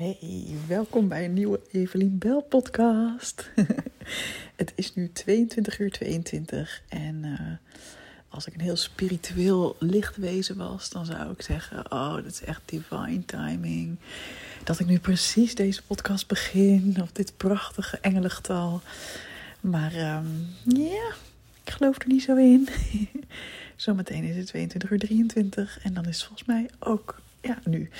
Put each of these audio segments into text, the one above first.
Hey, welkom bij een nieuwe Evelien Bel podcast. het is nu 22 uur 22 en uh, als ik een heel spiritueel lichtwezen was, dan zou ik zeggen: Oh, dat is echt divine timing. Dat ik nu precies deze podcast begin op dit prachtige engelengetal. Maar um, ja, ik geloof er niet zo in. Zometeen is het 22 uur 23 en dan is het volgens mij ook, ja, nu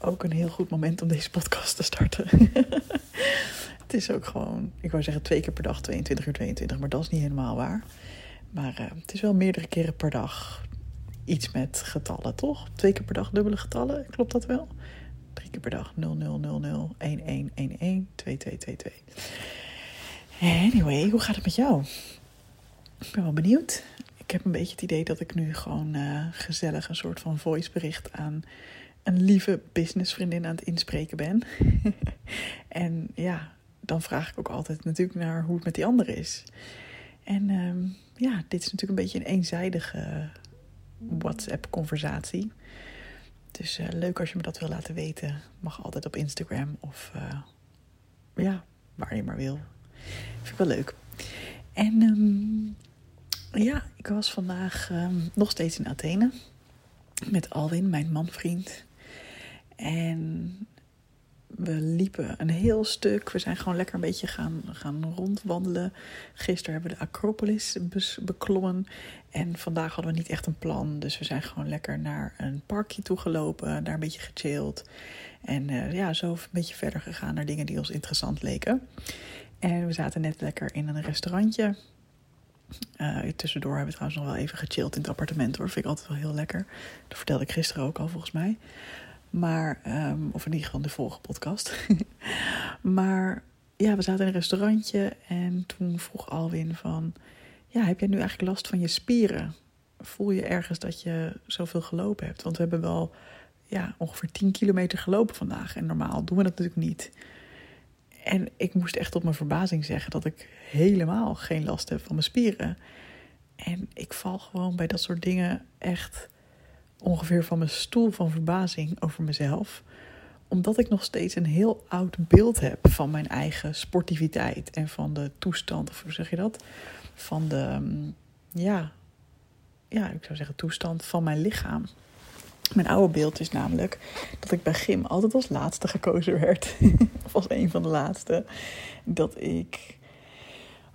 ook een heel goed moment om deze podcast te starten. het is ook gewoon, ik wou zeggen twee keer per dag, 22 uur 22, maar dat is niet helemaal waar. Maar uh, het is wel meerdere keren per dag iets met getallen, toch? Twee keer per dag dubbele getallen, klopt dat wel? Drie keer per dag 0000 1111 2222. Anyway, hoe gaat het met jou? Ik ben wel benieuwd. Ik heb een beetje het idee dat ik nu gewoon uh, gezellig een soort van voicebericht aan een lieve businessvriendin aan het inspreken ben. en ja, dan vraag ik ook altijd natuurlijk naar hoe het met die andere is. En uh, ja, dit is natuurlijk een beetje een eenzijdige WhatsApp-conversatie. Dus uh, leuk als je me dat wil laten weten. Mag altijd op Instagram of uh, ja, waar je maar wil. Vind ik wel leuk. En um, ja, ik was vandaag um, nog steeds in Athene met Alwin, mijn manvriend. En we liepen een heel stuk. We zijn gewoon lekker een beetje gaan, gaan rondwandelen. Gisteren hebben we de Acropolis beklommen. En vandaag hadden we niet echt een plan. Dus we zijn gewoon lekker naar een parkje toe gelopen. Daar een beetje gechilled. En uh, ja, zo een beetje verder gegaan naar dingen die ons interessant leken. En we zaten net lekker in een restaurantje. Uh, tussendoor hebben we trouwens nog wel even gechilled in het appartement hoor. Vind ik altijd wel heel lekker. Dat vertelde ik gisteren ook al volgens mij. Maar, um, of in ieder geval de vorige podcast. maar ja, we zaten in een restaurantje en toen vroeg Alwin van... Ja, heb jij nu eigenlijk last van je spieren? Voel je ergens dat je zoveel gelopen hebt? Want we hebben wel ja, ongeveer 10 kilometer gelopen vandaag. En normaal doen we dat natuurlijk niet. En ik moest echt op mijn verbazing zeggen dat ik helemaal geen last heb van mijn spieren. En ik val gewoon bij dat soort dingen echt ongeveer van mijn stoel van verbazing over mezelf. Omdat ik nog steeds een heel oud beeld heb van mijn eigen sportiviteit en van de toestand, of hoe zeg je dat? Van de, mm, ja, ja, ik zou zeggen toestand van mijn lichaam. Mijn oude beeld is namelijk dat ik bij gym altijd als laatste gekozen werd. of als een van de laatste. Dat ik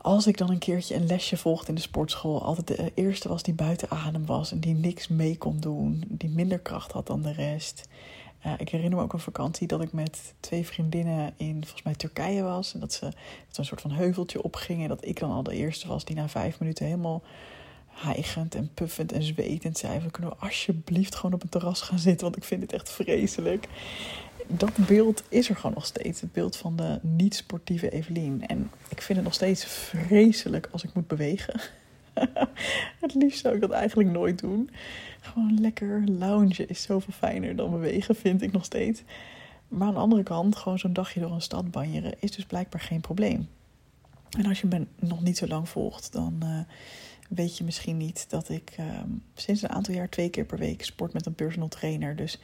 als ik dan een keertje een lesje volgde in de sportschool, altijd de eerste was die buiten adem was en die niks mee kon doen, die minder kracht had dan de rest. Uh, ik herinner me ook een vakantie dat ik met twee vriendinnen in volgens mij Turkije was. En dat ze een soort van heuveltje opgingen. Dat ik dan al de eerste was die na vijf minuten helemaal hijgend en puffend en zwetend zei: We kunnen alsjeblieft gewoon op een terras gaan zitten, want ik vind het echt vreselijk dat beeld is er gewoon nog steeds. Het beeld van de niet-sportieve Evelien. En ik vind het nog steeds vreselijk als ik moet bewegen. het liefst zou ik dat eigenlijk nooit doen. Gewoon lekker loungen is zoveel fijner dan bewegen, vind ik nog steeds. Maar aan de andere kant, gewoon zo'n dagje door een stad banjeren is dus blijkbaar geen probleem. En als je me nog niet zo lang volgt, dan uh, weet je misschien niet dat ik uh, sinds een aantal jaar twee keer per week sport met een personal trainer. Dus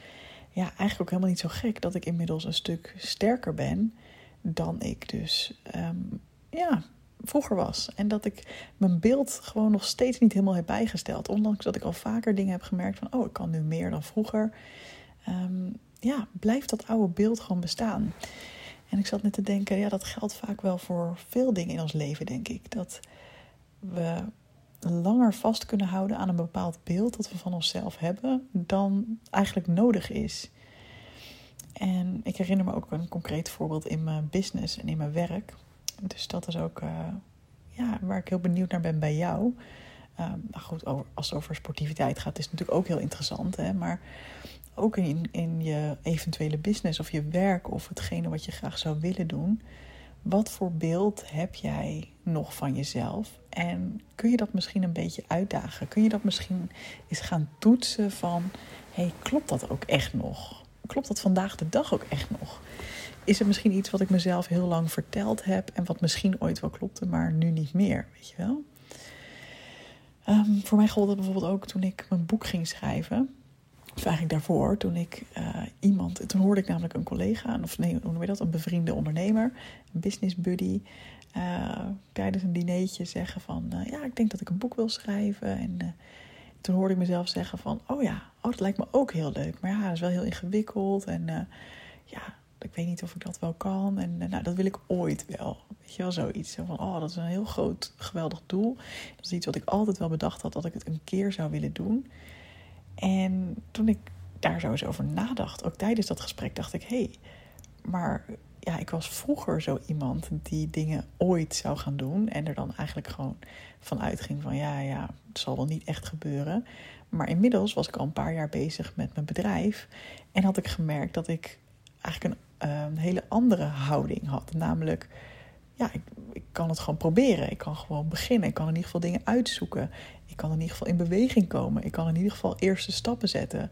ja, eigenlijk ook helemaal niet zo gek dat ik inmiddels een stuk sterker ben dan ik dus um, ja, vroeger was. En dat ik mijn beeld gewoon nog steeds niet helemaal heb bijgesteld. Ondanks dat ik al vaker dingen heb gemerkt van, oh, ik kan nu meer dan vroeger. Um, ja, blijft dat oude beeld gewoon bestaan. En ik zat net te denken, ja, dat geldt vaak wel voor veel dingen in ons leven, denk ik. Dat we langer vast kunnen houden aan een bepaald beeld dat we van onszelf hebben dan eigenlijk nodig is. En ik herinner me ook een concreet voorbeeld in mijn business en in mijn werk. Dus dat is ook uh, ja, waar ik heel benieuwd naar ben bij jou. Uh, nou goed, als het over sportiviteit gaat, is het natuurlijk ook heel interessant. Hè? Maar ook in, in je eventuele business of je werk of hetgene wat je graag zou willen doen. Wat voor beeld heb jij nog van jezelf? En kun je dat misschien een beetje uitdagen? Kun je dat misschien eens gaan toetsen van... hey, klopt dat ook echt nog? Klopt dat vandaag de dag ook echt nog? Is het misschien iets wat ik mezelf heel lang verteld heb... en wat misschien ooit wel klopte, maar nu niet meer, weet je wel? Um, voor mij gold dat bijvoorbeeld ook toen ik mijn boek ging schrijven. of eigenlijk daarvoor, toen ik uh, iemand, toen hoorde ik namelijk een collega, of nee, hoe noem je dat, een bevriende ondernemer, een business buddy, uh, tijdens een dinertje zeggen van, uh, ja, ik denk dat ik een boek wil schrijven. En toen hoorde ik mezelf zeggen van, oh ja, oh, dat lijkt me ook heel leuk. Maar ja, dat is wel heel ingewikkeld en ja, ik weet niet of ik dat wel kan. En nou, dat wil ik ooit wel. Weet je wel, zoiets. Van, oh, dat is een heel groot, geweldig doel. Dat is iets wat ik altijd wel bedacht had, dat ik het een keer zou willen doen. En toen ik daar zo eens over nadacht, ook tijdens dat gesprek, dacht ik: hé, hey, maar ja, ik was vroeger zo iemand die dingen ooit zou gaan doen. En er dan eigenlijk gewoon van uitging van ja, ja, het zal wel niet echt gebeuren. Maar inmiddels was ik al een paar jaar bezig met mijn bedrijf. En had ik gemerkt dat ik eigenlijk een, ehm, hele andere houding had. Namelijk, ja, ik, ik kan het gewoon proberen. Ik kan gewoon beginnen. Ik kan in ieder geval dingen uitzoeken. Ik kan in ieder geval in beweging komen. Ik kan in ieder geval eerste stappen zetten.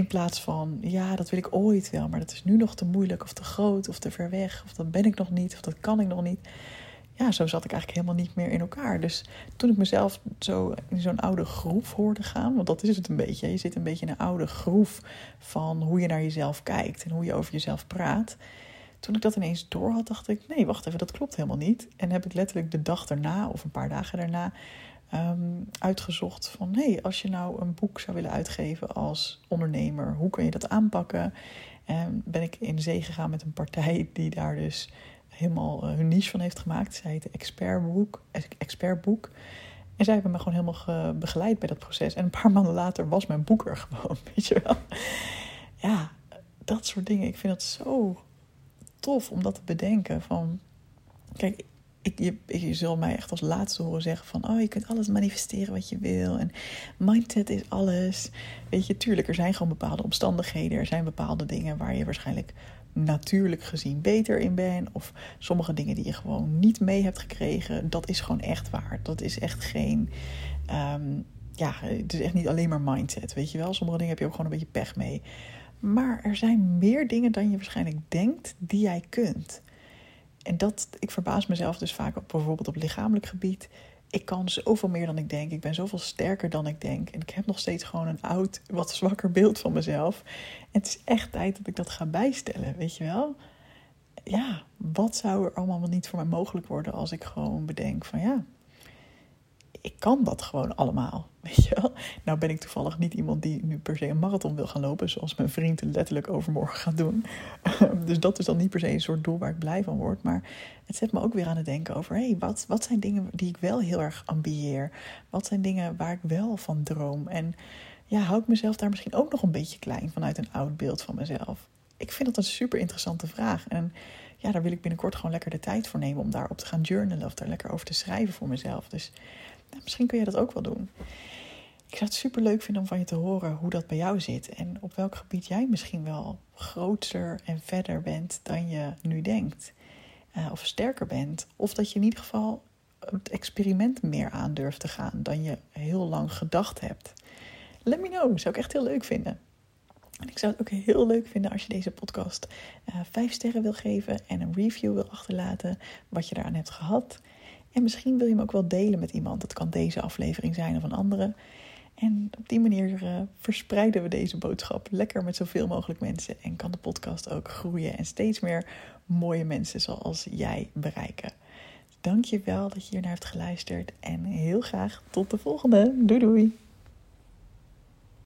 In plaats van, ja, dat wil ik ooit wel, maar dat is nu nog te moeilijk of te groot of te ver weg. Of dat ben ik nog niet of dat kan ik nog niet. Ja, zo zat ik eigenlijk helemaal niet meer in elkaar. Dus toen ik mezelf zo in zo'n oude groef hoorde gaan, want dat is het een beetje. Je zit een beetje in een oude groef van hoe je naar jezelf kijkt en hoe je over jezelf praat. Toen ik dat ineens door had, dacht ik: nee, wacht even, dat klopt helemaal niet. En heb ik letterlijk de dag daarna of een paar dagen daarna um, uitgezocht van hé, hey, als je nou een boek zou willen uitgeven als ondernemer, hoe kun je dat aanpakken? En ben ik in zee gegaan met een partij die daar dus helemaal uh, hun niche van heeft gemaakt. Zij heet Expertboek. Expertboek. En zij hebben me gewoon helemaal begeleid bij dat proces. En een paar maanden later was mijn boek er gewoon, weet je wel. Ja, dat soort dingen. Ik vind het zo tof om dat te bedenken. Van, kijk, ik, je, je zult mij echt als laatste horen zeggen van... oh, je kunt alles manifesteren wat je wil. En mindset is alles. Weet je, tuurlijk, er zijn gewoon bepaalde omstandigheden. Er zijn bepaalde dingen waar je waarschijnlijk natuurlijk gezien beter in bent. Of sommige dingen die je gewoon niet mee hebt gekregen. Dat is gewoon echt waar. Dat is echt geen... Um, ja, het is echt niet alleen maar mindset, weet je wel. Sommige dingen heb je ook gewoon een beetje pech mee. Maar er zijn meer dingen dan je waarschijnlijk denkt die jij kunt. En dat, ik verbaas mezelf dus vaak bijvoorbeeld op lichamelijk gebied. Ik kan zoveel meer dan ik denk. Ik ben zoveel sterker dan ik denk. En ik heb nog steeds gewoon een oud, wat zwakker beeld van mezelf. En het is echt tijd dat ik dat ga bijstellen, weet je wel? Ja, wat zou er allemaal niet voor mij mogelijk worden als ik gewoon bedenk van ja, ik kan dat gewoon allemaal. Weet je wel? Nou ben ik toevallig niet iemand die nu per se een marathon wil gaan lopen, zoals mijn vriend letterlijk overmorgen gaat doen. dus dat is dan niet per se een soort doel waar ik blij van word. Maar het zet me ook weer aan het denken over: hé, hey, wat, wat zijn dingen die ik wel heel erg ambieer? Wat zijn dingen waar ik wel van droom? En ja, hou ik mezelf daar misschien ook nog een beetje klein vanuit een oud beeld van mezelf? Ik vind dat een super interessante vraag. En ja, daar wil ik binnenkort gewoon lekker de tijd voor nemen om daarop te gaan journalen of daar lekker over te schrijven voor mezelf. Dus nou, misschien kun je dat ook wel doen. Ik zou het super leuk vinden om van je te horen hoe dat bij jou zit. En op welk gebied jij misschien wel groter en verder bent dan je nu denkt. Uh, of sterker bent. Of dat je in ieder geval het experiment meer aandurft te gaan dan je heel lang gedacht hebt. Let me know, zou ik echt heel leuk vinden. En ik zou het ook heel leuk vinden als je deze podcast uh, vijf sterren wil geven en een review wil achterlaten wat je daaraan hebt gehad. En misschien wil je hem ook wel delen met iemand. Dat kan deze aflevering zijn of een andere. En op die manier uh, verspreiden we deze boodschap lekker met zoveel mogelijk mensen. En kan de podcast ook groeien en steeds meer mooie mensen zoals jij bereiken. Dank je wel dat je hier naar hebt geluisterd. En heel graag tot de volgende. Doei doei.